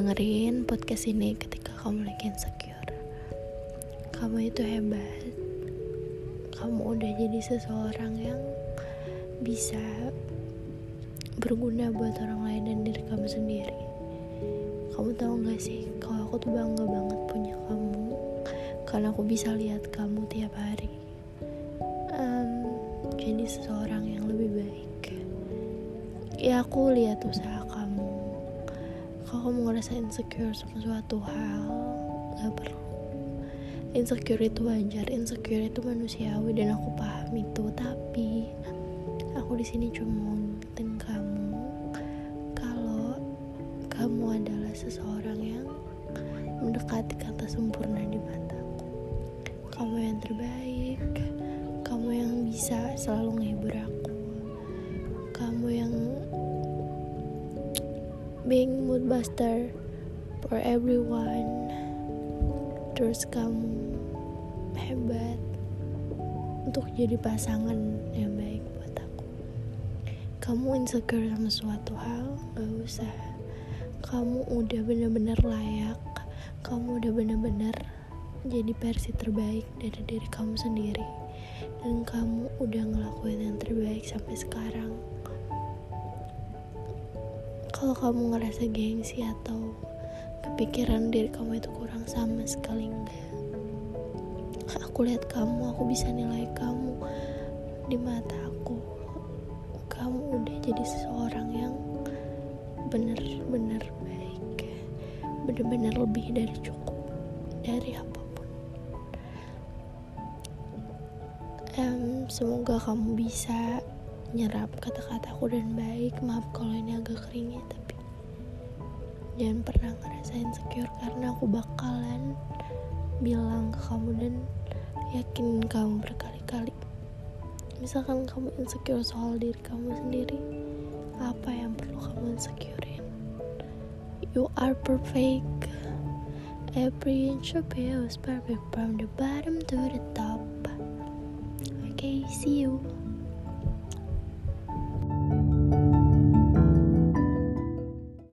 dengerin podcast ini ketika kamu lagi insecure. Kamu itu hebat. Kamu udah jadi seseorang yang bisa berguna buat orang lain dan diri kamu sendiri. Kamu tahu gak sih, kalau aku tuh bangga banget punya kamu, karena aku bisa lihat kamu tiap hari. Um, jadi seseorang yang lebih baik. Ya aku lihat usaha kalau kamu ngerasa insecure sama suatu hal? Gak perlu. Insecure itu wajar insecure itu manusiawi dan aku paham itu. Tapi aku di sini cuma mau ngingetin kamu. Kalau kamu adalah seseorang yang mendekati kata sempurna di mataku. Kamu yang terbaik. Kamu yang bisa selalu menghibur aku. Kamu yang being mood buster for everyone. Terus kamu hebat untuk jadi pasangan yang baik buat aku. Kamu insecure sama suatu hal gak usah. Kamu udah bener-bener layak. Kamu udah bener-bener jadi versi terbaik dari diri kamu sendiri. Dan kamu udah ngelakuin yang terbaik sampai sekarang kalau kamu ngerasa gengsi atau kepikiran diri kamu itu kurang sama sekali enggak. Aku lihat kamu aku bisa nilai kamu di mata aku. Kamu udah jadi seseorang yang bener-bener baik bener-bener lebih dari cukup dari apa pun. Um, semoga kamu bisa nyerap kata-kataku dan baik. Maaf kalau ini agak kering ya tapi jangan pernah ngerasa insecure karena aku bakalan bilang ke kamu dan yakin kamu berkali-kali. Misalkan kamu insecure soal diri kamu sendiri apa yang perlu kamu insecurein? You are perfect. Every inch of you is perfect from the bottom to the top. Okay see you